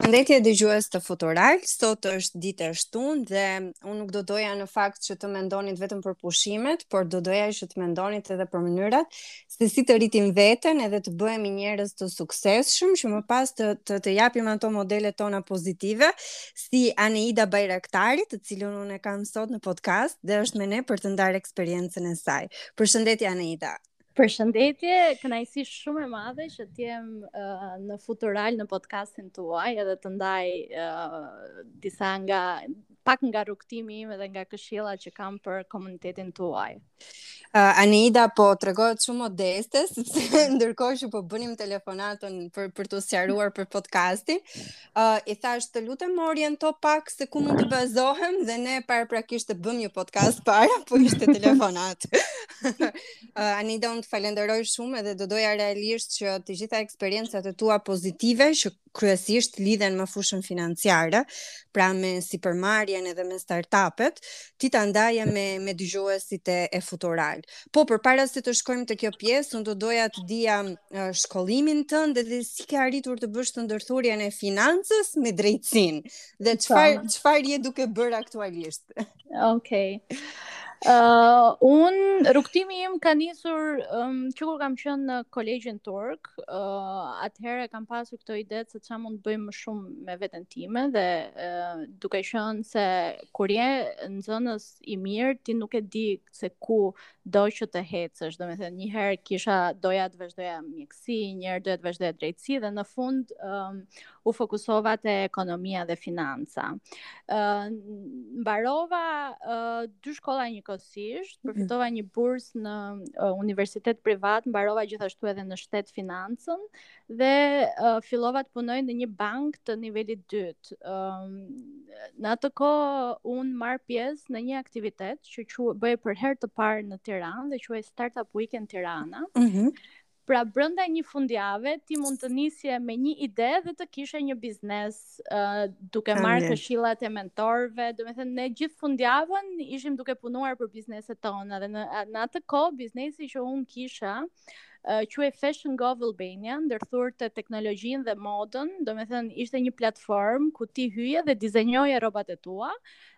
Përshëndetje dëgjues të Futural. Sot është ditë e shtunë dhe unë nuk do doja në fakt që të mendonit vetëm për pushimet, por do doja që të mendonit edhe për mënyrat se si të rritim veten edhe të bëhemi njerëz të suksesshëm, që më pas të të, të japim ato modelet tona pozitive, si Aneida Bajraktari, të cilën unë e kam sot në podcast dhe është me ne për të ndarë eksperiencën e saj. Përshëndetje Aneida. Përshëndetje, kënaqësi shumë e madhe që të jem uh, në Futural në podcastin tuaj edhe të ndaj uh, disa nga pak nga rrugëtimi im edhe nga këshilla që kam për komunitetin tuaj. Uh, Anida po tregohet shumë modeste, sepse ndërkohë që po bënim telefonatën për për t'u sqaruar për podcastin, uh, i thashë të lutem më oriento pak se ku mund të bazohem dhe ne para praktikisht e bëmë një podcast para, po ishte telefonatë. uh, Anida unë të falenderoj shumë edhe do doja realisht që të gjitha eksperiencat e tua pozitive që kryesisht lidhen me fushën financiare, pra me sipërmarrjen edhe me startupet, ti ta ndaje me me dëgjuesit e, e Futural. Po, përpara se të shkojmë te kjo pjesë, unë do doja të dija uh, shkollimin tënd dhe si ke arritur të bësh të ndërthurjen e financës me drejtësinë dhe çfarë, çfarë je duke bërë aktualisht. Ok. Uh, unë, rrugëtimi im ka nisur um, që kur kam qenë në kolegjin turk, uh, atëherë kam pasur këto ide se ça mund të bëj më shumë me veten time dhe uh, duke qenë se kur je nxënës i mirë, ti nuk e di se ku do që të ecësh, do me thënë një herë kisha doja të vazhdoja mjekësi, një herë doja të vazhdoja drejtësi dhe në fund um, u fokusova te ekonomia dhe financa. Ë uh, mbarova uh, dy shkolla njëkohësisht, mhm. përfitova një bursë në uh, universitet privat, mbarova gjithashtu edhe në shtet financën dhe uh, fillova të punoj në një bankë të nivelit të dytë. Um, në atë kohë, unë marr pjesë në një aktivitet që që bëhej për herë të parë në Tiranë dhe quhej Startup Weekend Tirana. Mm -hmm. Pra brenda një fundjave ti mund të nisje me një ide dhe të kishe një biznes uh, duke marrë këshillat e mentorëve, domethënë ne gjithë fundjavën ishim duke punuar për bizneset tona dhe në në atë kohë biznesi që unë kisha uh, quhej Fashion Go Albania, ndërthurte teknologjinë dhe modën, domethënë ishte një platformë ku ti hyje dhe dizajnoje rrobat e tua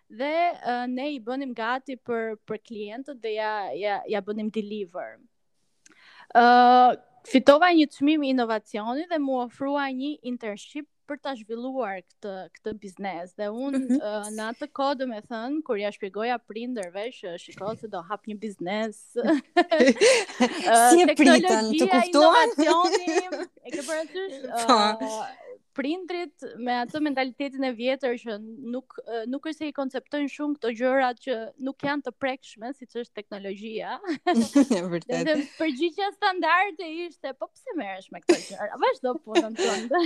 dhe uh, ne i bënim gati për për klientët dhe ia ia ia bënim deliver. Ëh, uh, fitova një çmim inovacioni dhe m'u ofrua një internship për ta zhvilluar këtë këtë biznes dhe unë mm -hmm. në atë kohë domethënë kur ja shpjegoja prindërve që shiko se do hap një biznes. si e pritën të kuptohen? E ke parasysh? Po. Prindrit me atë mentalitetin e vjetër që nuk nuk është se i konceptojnë shumë këto gjëra që nuk janë të prekshme siç është teknologjia. Vërtet. Dhe përgjigja standarde ishte po pse merresh me këto gjëra? Vazhdo punën tënde.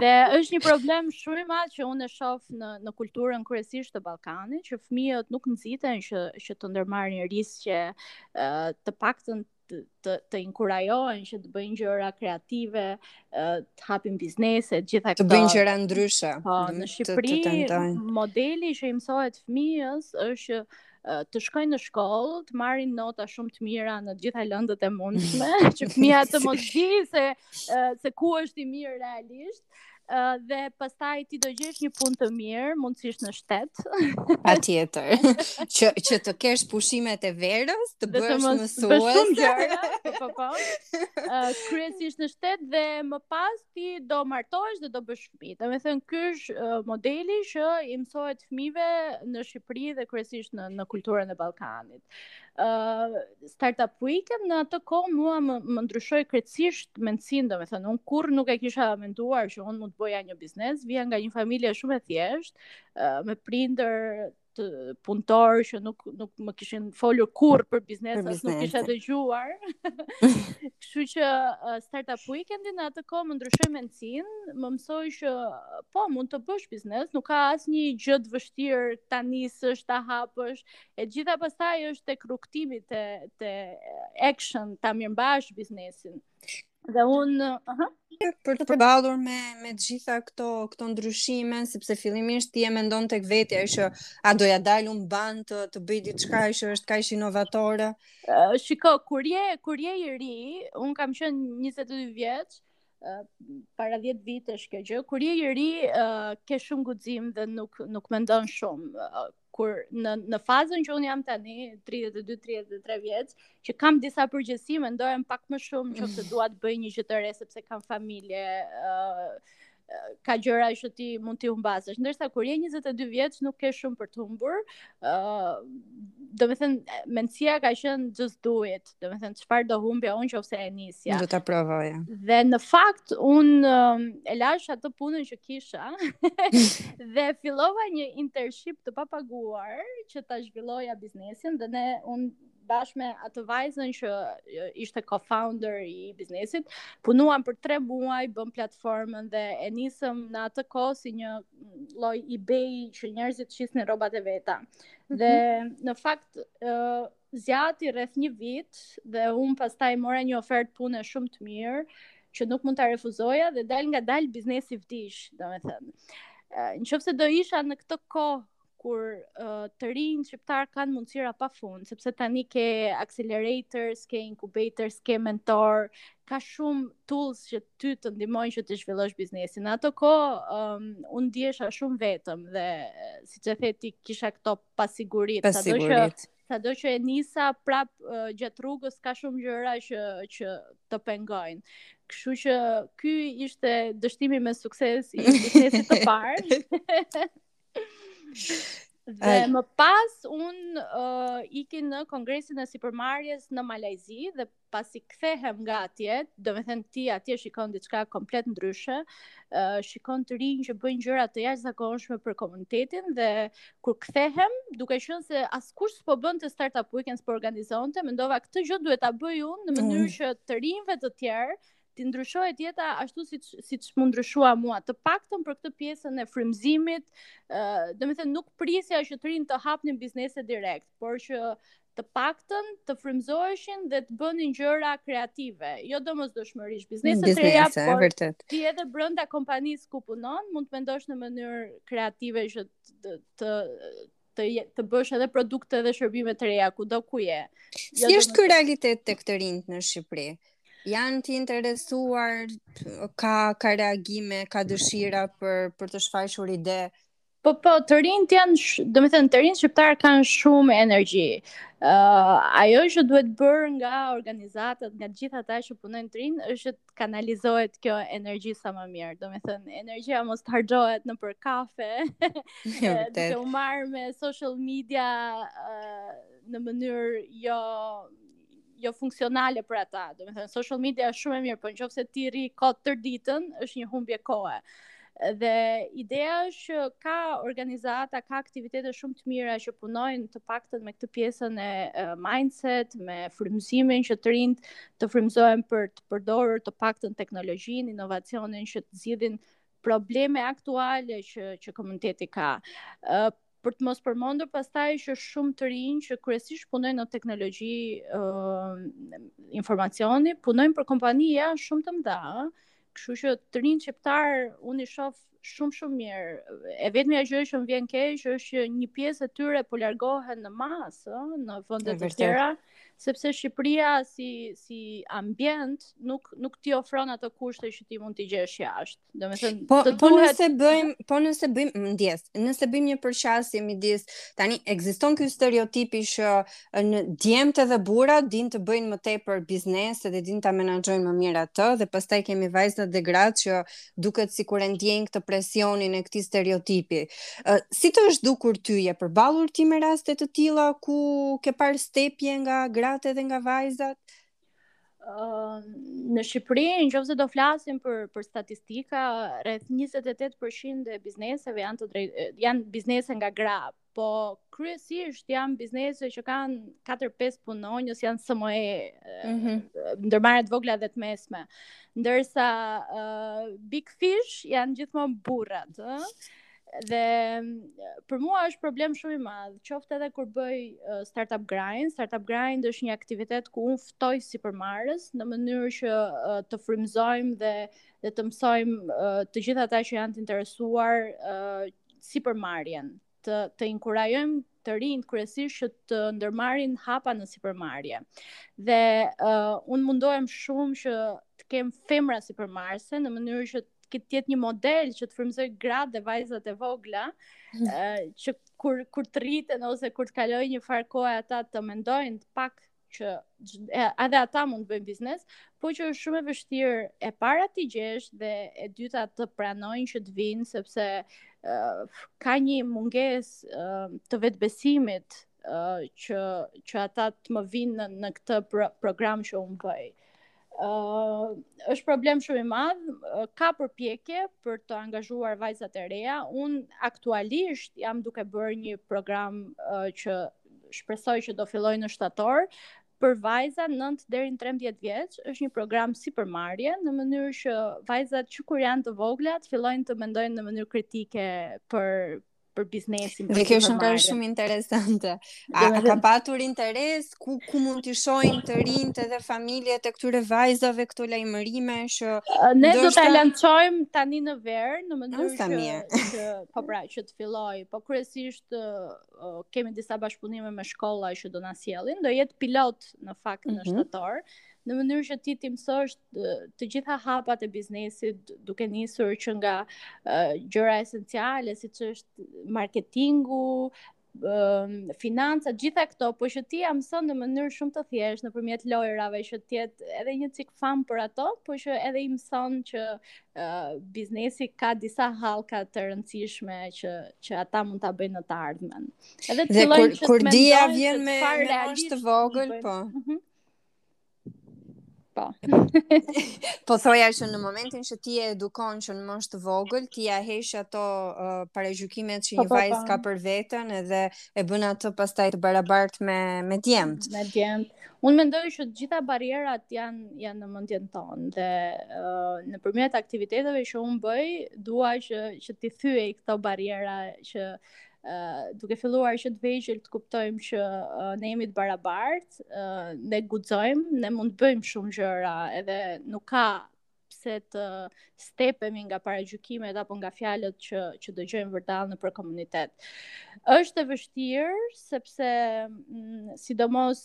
dhe është një problem shumë i madh që unë e shoh në në kulturën kryesisht të Ballkanit, që fëmijët nuk nxiten që që të ndërmarrin risqe uh, të paktën të të inkurajohen që të bëjnë gjëra kreative, të hapin biznese, gjitha këto. Të bëjnë gjëra ndryshe. Po, në Shqipëri modeli që i mësohet fëmijës është që të shkojnë në shkollë, të marrin nota shumë të mira në të gjitha lëndët e mundshme, që fëmija të mos di se se ku është i mirë realisht. Uh, dhe pastaj ti do gjesh një punë të mirë, mundësisht në shtet. Patjetër. që që të kesh pushimet e verës, të bësh mësues. Dhe shumë gjëra. Po po. po. Uh, kryesisht në shtet dhe më pas ti do martohesh dhe do bësh fëmijë. Domethënë, ky është uh, modeli që i mësohet fëmijëve në Shqipëri dhe kryesisht në, në kulturën e Ballkanit. Uh, Startup Weekend në atë kohë mua më, më ndryshoi krejtësisht mendësinë, domethënë, unë kurrë nuk e kisha menduar që unë mund të boja një biznes, vija nga një familje shumë e thjeshtë, uh, me prindër të punëtorë që nuk nuk më kishin folur kurrë për biznes, as nuk kisha dëgjuar. Kështu që uh, Startup Weekend në atë kohë më ndryshoi mendësinë, më mësoi që po mund të bësh biznes, nuk ka asnjë gjë të vështirë ta nisësh, ta hapësh. E gjitha pastaj është tek rrugëtimi te te action ta mirëmbash biznesin. Dhe un, aha, për të përballur me me të gjitha këto këto ndryshime, sepse fillimisht ti e mendon tek vetja që a do ja dal unë mbanë të të bëj diçka që është kaq inovatore. Uh, shiko, kur je kur je i ri, un kam qenë 22 vjeç, uh, para 10 vitesh kjo gjë, kur je i ri, uh, ke shumë guxim dhe nuk nuk mendon shumë. Uh, kur në në fazën që un jam tani 32-33 vjeç, që kam disa përgjegjësi, mendohem pak më shumë qoftë se dua të bëj një gjë të re sepse kam familje, ë uh, ka gjëra që ti mund t'i humbasësh. Ndërsa kur je 22 vjeç nuk ke shumë për të humbur. ë uh, Domethënë mendësia ka qenë just do it. është, domethënë, çfarë do humbja unë qoftë se e nisja. Do ta provoja. Dhe në fakt, unë um, e lashë atë punën që kisha dhe fillova një internship të papaguar që ta zhvilloja biznesin dhe ne unë bashkë me atë vajzën që ishte co-founder i biznesit, punuam për tre muaj, bëmë platformën dhe e nisëm në atë kohë si një lloj eBay që njerëzit shisnin rrobat e veta. Mm -hmm. Dhe në fakt, Zgjati rreth një vit dhe unë pastaj mora një ofertë pune shumë të mirë që nuk mund ta refuzoja dhe dalëngadalë biznesi vdiq, domethënë. Në qoftë se do isha në këtë kohë kur uh, të rinjtë shqiptarë kanë mundësira pafund, sepse tani ke accelerators, ke incubators, ke mentorë, ka shumë tools që ty të ndihmojnë që të zhvillosh biznesin. Në atë kohë um, unë ndihesha shumë vetëm dhe siç e the ti kisha këto pasiguri, sado që sado që e nisa prapë uh, gjatë rrugës ka shumë gjëra që që të pengojnë. Kështu që ky ishte dështimi me sukses i biznesit të parë. Dhe më pas unë uh, iki në kongresin e sipërmarrjes në Malajzi dhe pasi kthehem nga atje, domethënë ti atje shikon diçka komplet ndryshe, uh, shikon të rinj që bëjnë gjëra të jashtëzakonshme për komunitetin dhe kur kthehem, duke qenë se askush s'po bënte startup weekend s'po organizonte, mendova këtë gjë duhet ta bëj unë në mënyrë mm. që të rinjve të tjerë, t'i ndryshohet jeta ashtu siç siç m'u ndryshua mua, të paktën për këtë pjesën e frymëzimit, ë, uh, domethënë nuk prisja që të rinjtë të hapnin biznese direkt, por që të paktën të frymëzoheshin dhe të bënin gjëra kreative, jo domosdoshmërisht biznese të reja, por ti edhe brenda kompanisë ku punon mund të mendosh në mënyrë kreative që të të të, të bësh edhe produkte dhe shërbime të reja kudo ku je. Jo si është ky realitet tek të rinjtë në Shqipëri? Janë të interesuar, ka ka reagime, ka dëshira për për të shfaqur ide Po po, të rinjtë janë, domethënë të rinjtë shqiptarë kanë shumë energji. Ë uh, ajo që duhet bërë nga organizatat, nga të gjithë ata që punojnë me të rinjtë është që të kanalizohet kjo energji sa më mirë. Domethënë energjia mos të harxhohet nëpër kafe, duke u marrë me social media uh, në mënyrë jo jo funksionale për ata. Domethënë social media është shumë e mirë, por në qoftë se ti rri kot tërë ditën, është një humbje kohe. Dhe ideja është që ka organizata, ka aktivitete shumë të mira që punojnë të paktën me këtë pjesën e mindset, me frymëzimin që të rinjtë të frymëzohen për të përdorur të paktën teknologjinë, inovacionin që të zgjidhin probleme aktuale që që komuniteti ka. Ë për të mos përmendur pastaj që shumë të rinj që kryesisht punojnë në teknologji ë uh, informacioni, punojnë për kompani ja shumë të mëdha, ë. Kështu që të rinjtë shqiptarë unë i shoh shumë shumë mirë. E vetmja ajo që më vjen keq është që një pjesë e tyre po largohen në masë, ë, në vende të tjera. Vërtet Sepse Shqipëria si si ambient nuk nuk t'i ofron ato kushte që ti mund t'i gjesh jashtë. Domethënë, po, të po duhet nëse bëjmë, po nëse bëjmë ndjesë, nëse bëjmë një përqasje midis, tani ekziston ky stereotipi që djemtë dhe burrat dinë të bëjnë më tepër biznes dhe dinë ta menaxhojnë më mirë atë dhe pastaj kemi vajzat dhe gratë që duket sikur e ndjejnë këtë presionin e këtij stereotipi. Ë si të është dukur ty je përballur ti me raste të tilla ku ke parë stepje nga gratë edhe nga vajzat? në Shqipëri, në qoftë se do flasim për, për statistika, rreth 28% e bizneseve janë, të drejt, janë biznese nga gra, Po kryesisht janë biznese që kanë 4-5 punonjës, janë SME mm -hmm. ndërmarrje të vogla dhe të mesme. Ndërsa uh, Big Fish janë gjithmonë burrat, ëh. Dhe për mua është problem shumë i madh, qoftë edhe kur bëj uh, startup grind, startup grind është një aktivitet ku unë ftoj sipërmarrës në mënyrë që uh, të frymëzojmë dhe dhe të mësojmë uh, të gjithë ata që janë të interesuar uh, sipërmarrjen, të të inkurajojmë të rinjtë kryesisht që të ndërmarrin hapa në sipërmarrje. Dhe uh, unë mundohem shumë që të kem femra sipërmarrëse në mënyrë që të jetë një model që të frymëzojë gratë dhe vajzat e vogla, mm. uh, që kur kur të rriten ose kur të kalojë një farë kohe ata të mendojnë pak që edhe ata mund të bëjnë biznes, po që është shumë e vështirë e para t'i gjesh dhe e dyta të pranojnë që të vijnë sepse uh, ka një mungesë uh, të vetëbesimit uh, që që ata të më vijnë në, në këtë pro program që unë bëj. Uh, është problem shumë i madh, uh, ka përpjekje për të angazhuar vajzat e reja. Unë aktualisht jam duke bërë një program uh, që shpresoj që do fillojë në shtator për vajza 9 deri në 13 vjeç, është një program sipërmarrjeje, në mënyrë që vajzat që kur janë të vogla të fillojnë të mendojnë në mënyrë kritike për për biznesin. Dhe kjo është një pjesë shumë interesante. A, a ka patur interes ku ku mund t'i shohin të rinjtë edhe familjet e këtyre vajzave këto lajmërime që ne do ta lançojmë tani në verë në mënyrë që, mirë. që po pra që të fillojë, po kryesisht uh, kemi disa bashkëpunime me shkolla që do na sjellin, do jetë pilot në fakt në mm -hmm. shtator, në mënyrë që ti të mësosh të gjitha hapat e biznesit duke nisur që nga uh, gjëra esenciale siç është marketingu, um, financa, gjitha këto, po që t'ia mësojnë në mënyrë shumë të thjeshtë nëpërmjet lojrave që të jetë edhe një çikë fun për ato, po që edhe i mëson që uh, biznesi ka disa hallka të rëndësishme që, që ata mund të bëjnë në të ardhmen. Edhe të dhe kur, kur dija vjen me, moshë të vogël, po. Mhm. Po. po thoja që në momentin që ti e edukon që në moshë të vogël, ti ia heq ato uh, paragjykimet që po, një po, vajzë po. ka për veten edhe e bën atë pastaj të barabartë me me djemtë. Me djemtë. Unë mendoj që të gjitha barrierat janë janë në mendjen tonë dhe uh, nëpërmjet aktiviteteve që unë bëj, dua që që t'i thyej këto barriera që Uh, duke filluar që të vegjël të kuptojmë që uh, ne jemi të barabartë, uh, ne guxojmë, ne mund të bëjmë shumë gjëra, edhe nuk ka pse të stepemi nga paragjykimet apo nga fjalët që që dëgjojmë vërdallë nëpër komunitet. Është e vështirë sepse mm, sidomos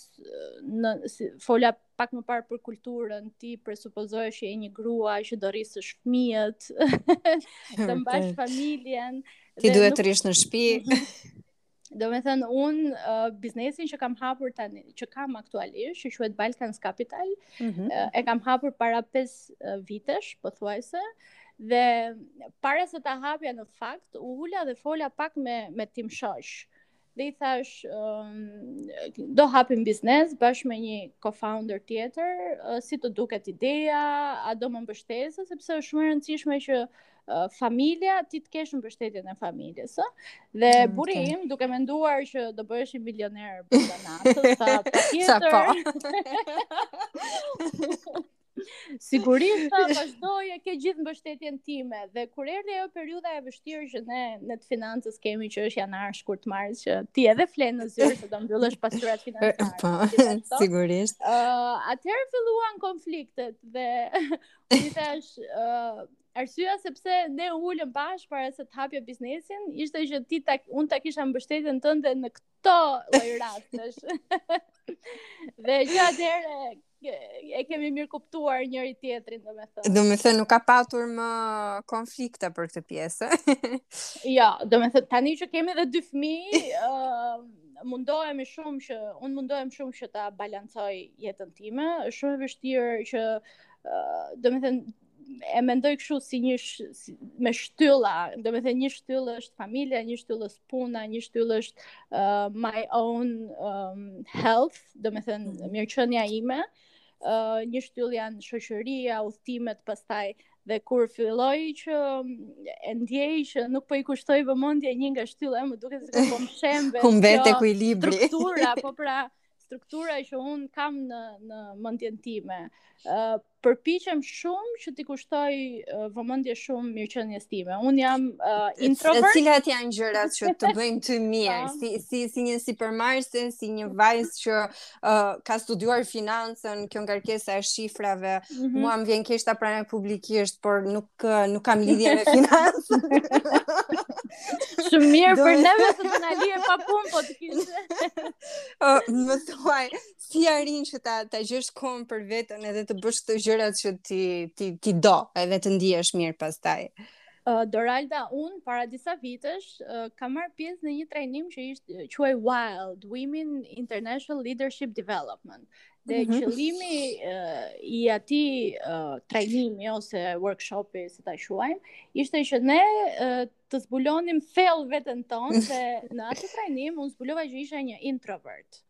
në si, fola pak më parë për kulturën, ti presupozohesh që je një grua që do rrisësh fëmijët, të mbash familjen. Ti duhet të rrish në shtëpi. Mhm. Domethënë, unë uh, biznesin që kam hapur tani, që kam aktualisht, që quhet Balkans Capital, mm -hmm. uh, e kam hapur para 5 uh, vitesh, pothuajse, dhe para se ta hapja në fakt, u ula dhe fola pak me, me tim shoq. dhe i thashë um, do hapim biznes bashkë me një co-founder tjetër, uh, si të duket ideja, a do më mbështesësh sepse është shumë e rëndësishme që uh, familja ti të kesh mbështetjen e familjes, ë? Dhe mm, burri okay. im duke menduar që do bëheshim milionerë brenda natës, sa tjetër. Sa po. Sigurisht tha vazhdo e ke gjithë mbështetjen time dhe kur erdhi ajo periudha e vështirë që ne të financës kemi që është janar shkurt mars që ti edhe flen në zyrë se do mbyllësh pasqyrat financiare. Po, sigurisht. Ë uh, atëherë filluan konfliktet dhe i thashë ë uh, Arsyeja se pse ne u ulëm bashkë para se të hapja biznesin, ishte që ti ta unë ta kisha mbështetjen tënde në këtë këto lloj rastesh. dhe që atëherë e kemi mirëkuptuar njëri-tjetrin, domethënë. Domethënë, nuk ka patur më konflikte për këtë pjesë. jo, domethënë, tani që kemi dhe dy fëmijë, uh, mundohemi shumë që, unë mundohem shumë që ta balancoj jetën time, shumë e vështirë që, uh, domethënë, e mendoj kështu si një sh, si, me shtylla, domethënë një shtyllë është familja, një shtyllë është puna, një shtyllë është uh, my own um, health, domethënë mhm. mirëqenia ime, uh, një shtyllë janë shoqëria, udhëtimet, pastaj dhe kur filloj që um, e ndjej që nuk po i kushtoj vëmendje një nga shtyllat, më duket se po më shembet. Ku mbet ekuilibri. Struktura, po pra, struktura që un kam në në mendjen time. Ë uh, përpiqem shumë që t'i kushtoj uh, vëmendje shumë mirëqenies time. Un jam uh, introvert. Cilat janë gjërat që të bëjnë ty mirë? Po. si si si një sipërmarrëse, si një vajzë që uh, ka studiuar financën, kjo ngarkesa e shifrave, mm -hmm. mua më vjen keq ta pranoj publikisht, por nuk uh, nuk kam lidhje me financën. Shumë mirë për neve se do na lije pa punë po të kishe. uh, më thuaj, si arrin që ta ta gjesh kohën për veten edhe të bësh këto gjërat që ti ti ti do, edhe të ndihesh mirë pastaj. Uh, Doralda, un para disa vitesh uh, kam marr pjesë në një trajnim që ishte quaj Wild Women International Leadership Development. Dhe mm -hmm. qëllimi uh, i atij uh, trajnimi ose workshopi, si ta quajmë, ishte që ne uh, të zbulonim thellë veten tonë dhe në atë trajnim un zbulova që isha një introvert.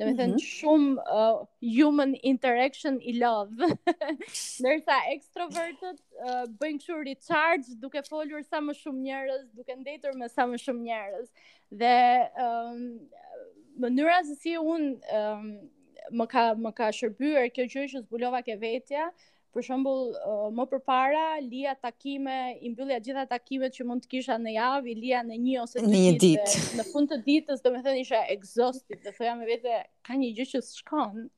Domethënë, mm -hmm. shumë uh, human interaction i love. Ndërsa extrovertët uh, bëjnë kështu recharge duke folur sa më shumë njerëz, duke ndetur me sa më shumë njerëz. Dhe um, mënyra se si unë um, më, ka, më ka shërbyer kjo gjë që zbulova ke vetja, Për shembull, më përpara lija takime, i mbyllja të gjitha takimet që mund të kisha në javë, i lija në një ose dy ditë. Dit. Në fund të ditës, domethënë isha exhausted, dhe thoja me vete, ka një gjë që s'shkon.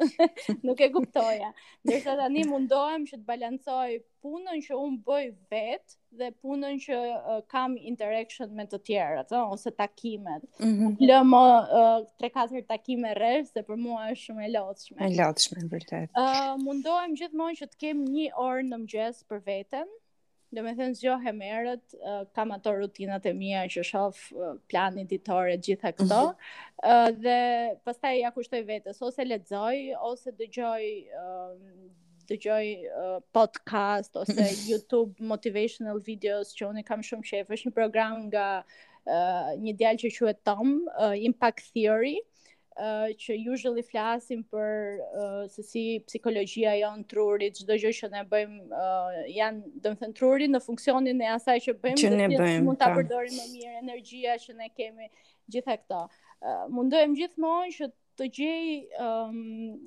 Nuk e kuptoja. Ndërsa tani mundohem që të balancoj punën që un bëj vetë dhe punën që uh, kam interaction me të tjerët, uh, ose takimet. Mm -hmm. Nuk lë më 3-4 uh, takime rresht, se për mua është shumë e lodhshme. E lodhshme, vërtet. Uh, mundohem gjithmonë që të kem një orë në mëngjes për veten, domethënë zgjohem herët, uh, kam ato rutinat e mia që shof uh, planet ditore të gjitha këto, mm -hmm. uh, dhe pastaj ia kushtoj vetes, ose lexoj, ose dëgjoj uh, dëgjoj uh, podcast ose YouTube motivational videos që unë i kam shumë qejf, është një program nga uh, një djalë që quhet Tom, uh, Impact Theory, uh, që usually flasim për uh, se si psikologjia jonë trurit, çdo gjë që ne bëjmë uh, janë, domethënë truri në funksionin e asaj që bëjmë, që ne bëjmë, mund ta po. përdorim më mirë energjia që ne kemi gjitha këto. Uh, mundohem gjithmonë që të gjej um,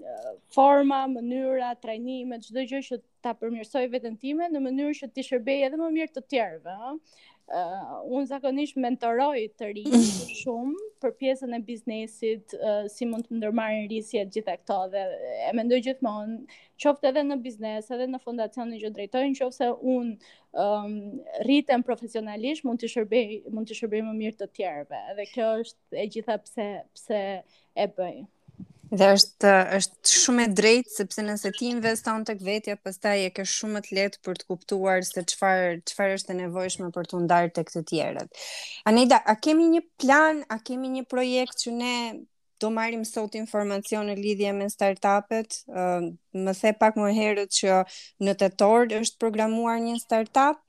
forma, mënyra, trajnime, çdo gjë që ta përmirësoj veten time në mënyrë që t'i shërbej edhe më mirë të tjerëve, ëh. Uh, unë zakonisht mentoroj të rinj shumë për pjesën e biznesit, uh, si mund të ndërmarrin risqe, të gjitha këto dhe e mendoj gjithmonë, qoftë edhe në biznes, edhe në fondacionin që drejtoj, qoftë se unë um, rritem profesionalisht, mund të shërbej, mund t'i shërbej më mirë të tjerëve. Dhe kjo është e gjitha pse pse e bëj. Dhe është është shumë e drejtë sepse nëse ti investon tek vetja, pastaj e ke shumë më të lehtë për të kuptuar se çfarë çfarë është e nevojshme për t'u ndarë tek të tjerët. Anida, a kemi një plan, a kemi një projekt që ne do marrim sot informacion në lidhje me startupet. Uh, më the pak më herët që në tetor është programuar një startup.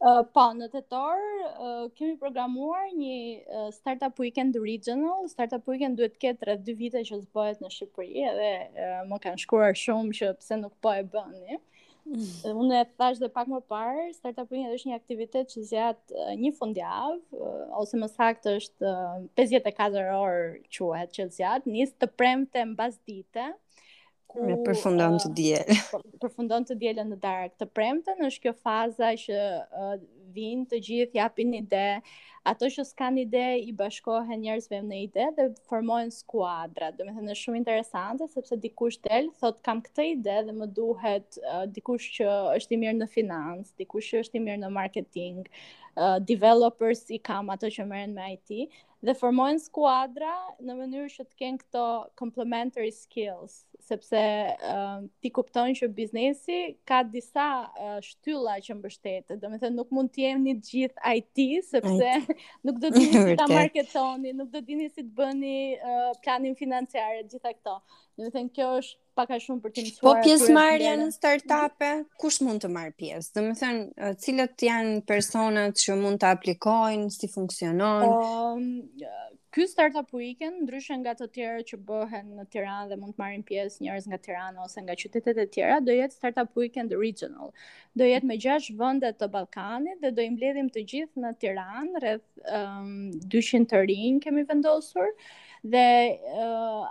Uh, po, në tetor uh, kemi programuar një uh, Startup Weekend Regional. Startup Weekend duhet të ketë rreth 2 vite që s'bohet në Shqipëri edhe uh, më kanë shkruar shumë që pse nuk po e bëni. Mm. Unë e thash dhe pak më parë, Startup Weekend është një aktivitet që zgjat uh, një fundjavë uh, ose më saktë është uh, 54 orë quhet që zgjat, nis të premte mbas dite. Dhe përfundon të diel. Po, përfundon të dielën në darkë. Të premten është kjo faza që uh, vijnë të gjithë japin ide. Ato që s'kan ide i bashkohen njerëzve në ide dhe formohen skuadra. Domethënë është shumë interesante sepse dikush del thot kam këtë ide dhe më duhet uh, dikush që është i mirë në financë, dikush që është i mirë në marketing, uh, developers i kam ato që merren me IT dhe formohen skuadra në mënyrë që të kenë këto complementary skills, sepse uh, ti kupton që biznesi ka disa uh, shtylla që mbështetet. Domethënë nuk mund të jeni të gjithë IT sepse nuk do dini si ta marketoni, nuk do dini si të bëni uh, planin financiar e të gjitha këto. Domethënë kjo është pak a shumë për të mësuar. Po pjesëmarrja në startupe, kush mund të marr pjesë? Domethënë, cilët janë personat që mund të aplikojnë, si funksionon? Um, ky startup weekend ndryshe nga të tjerat që bëhen në Tiranë dhe mund të marrin pjesë njerëz nga Tirana ose nga qytetet e tjera, do jetë startup weekend regional. do jetë me 6 vende të Ballkanit dhe do i mbledhim të gjithë në Tiranë, rreth um, 200 të rinj kemi vendosur. Dhe uh,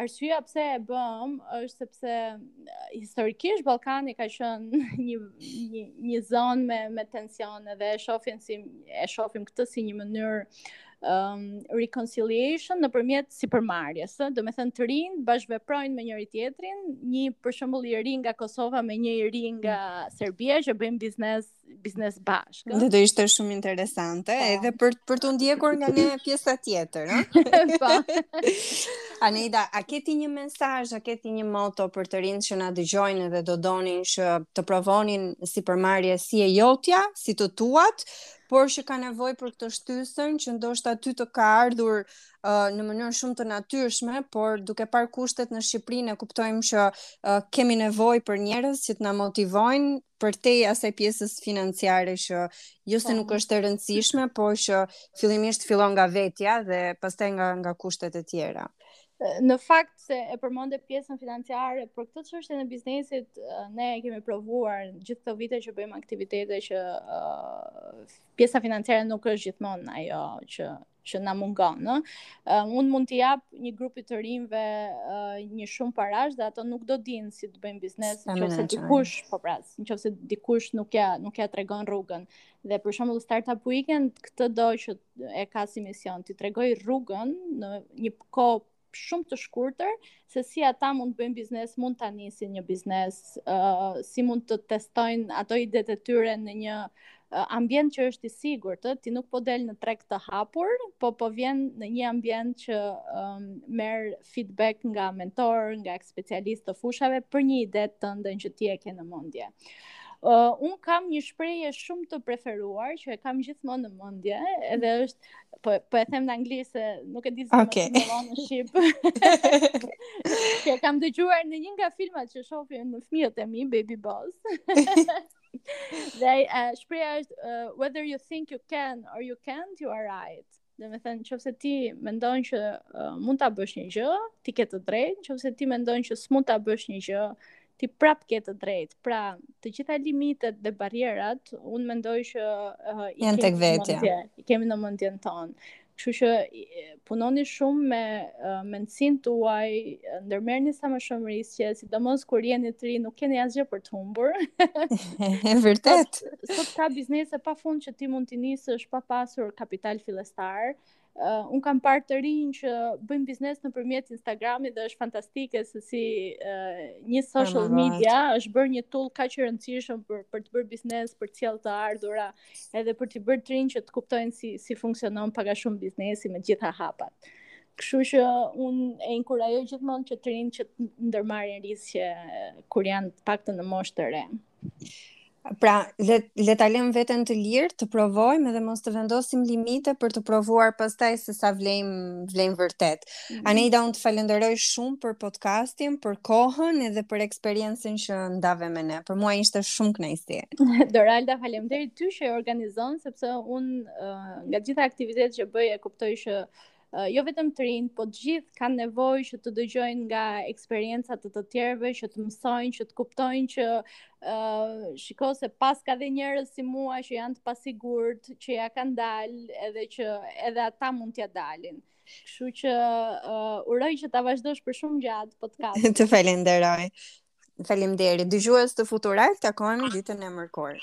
arsyeja pse e bëm është sepse uh, historikisht Ballkani ka qenë një një, një zonë me me tensione dhe e shohim si e shohim këtë si një mënyrë um, reconciliation nëpërmjet sipërmarrjes, domethënë të rinj, bashkëveprojnë me njëri-tjetrin, një për shembull i ri nga Kosova me një i ri nga mm. Serbia, që bëjnë biznes, biznes bashkë. Dhe do ishte shumë interesante, pa. Po. edhe për, për t'u ndjekur nga një pjesa tjetër, no? pa. Po. Anida, a ke ti një mesazh, a ke ti një moto për të rinjtë që na dëgjojnë dhe do donin që të provonin sipërmarrje si e jotja, si të tuat, por që ka nevojë për këtë shtysën që ndoshta ty të ka ardhur uh, në mënyrë shumë të natyrshme, por duke parë kushtet në Shqipëri ne kuptojmë që uh, kemi nevojë për njerëz që të na motivojnë përtej asaj pjesës financiare që jo se nuk po. është e rëndësishme, por që fillimisht fillon nga vetja dhe pastaj nga nga kushtet e tjera. Në fakt se e përmende pjesën financiare për këtë çështjen e biznesit, ne e kemi provuar gjithë këto vite që bëjmë aktivitete që uh, pjesa financiare nuk është gjithmonë ajo që që na mungon, ë. Uh, unë mund t'i jap një grupi të rinjve uh, një shumë parash dhe ato nuk do dinë si të bëjnë biznes, nëse dikush, po pra, nëse dikush nuk ia nuk ia tregon rrugën. Dhe për shembull Startup Weekend këtë do që e ka si mision t'i tregojë rrugën në një kohë shumë të shkurtër se si ata mund të bëjnë biznes, mund ta nisin një biznes, uh, si mund të testojnë ato idetë e tyre në një uh, ambient që është i sigurt, ti nuk po del në treg të hapur, po po vjen në një ambient që um, merr feedback nga mentorë, nga specialistë të fushave për një ide tënden që ti e ke në mendje. Uh, un kam një shprehje shumë të preferuar që e kam gjithmonë në mendje, edhe është po po e them në anglisht se nuk e di se okay. më vonë në shqip. që e kam dëgjuar në një nga filmat që shohim me fëmijët e mi, Baby Boss. Dhe uh, shprehja është uh, whether you think you can or you can't, you are right. Domethënë, në qoftë se ti mendon që uh, mund ta bësh një gjë, ti ke të drejtë, në qoftë se ti mendon që s'mund ta bësh një gjë, ti prap ke të drejtë. Pra, të gjitha limitet dhe barrierat, unë mendoj që uh, i kemi tek vetja. Mendje, i kemi në mendjen tonë. Kështu që punoni shumë me uh, mendësinë tuaj, ndërmerrni sa më shumë rrisqe, domos kur jeni të ri nuk keni asgjë për të humbur. e vërtetë. Sot, sot ka biznese pa fund që ti mund t'i nisësh pa pasur kapital fillestar. Uh, unë kam parë të rinj që bëjnë biznes nëpërmjet Instagramit dhe është fantastike se si uh, një social media është bërë një tool kaq i rëndësishëm për, për të bërë biznes, për të sjellë të ardhura edhe për t'i bërë të rinjtë që të kuptojnë si, si funksionon pak a shumë biznesi me të gjitha hapat. Kështu që un e inkurajoj gjithmonë që të rinjtë që të ndërmarrin risqe kur janë të paktën në moshë të re. Pra, le le ta lëmë veten të lirë, të provojmë dhe mos të vendosim limite për të provuar pastaj se sa vlejm vlejm vërtet. Mm -hmm. Aneida, unë të falenderoj shumë për podcastin, për kohën edhe për eksperiencën që ndave me ne. Për mua ishte shumë kënaqësi. Doralda, faleminderit ty që e organizon sepse unë uh, nga të gjitha aktivitetet që bëj e kuptoj që jo vetëm të rinjtë, po të gjithë kanë nevojë që të dëgjojnë nga eksperiencat e të tjerëve, që të mësojnë, që të kuptojnë që uh, shiko se paska dhe njerëz si mua që janë të pasigurt, që ja kanë dalë edhe që edhe ata mund t'ja dalin. Kështu që uh, uroj që ta vazhdosh për shumë gjatë podcast. të falenderoj. Faleminderit. Dëgjues të Futural takohemi ditën e mërkurë.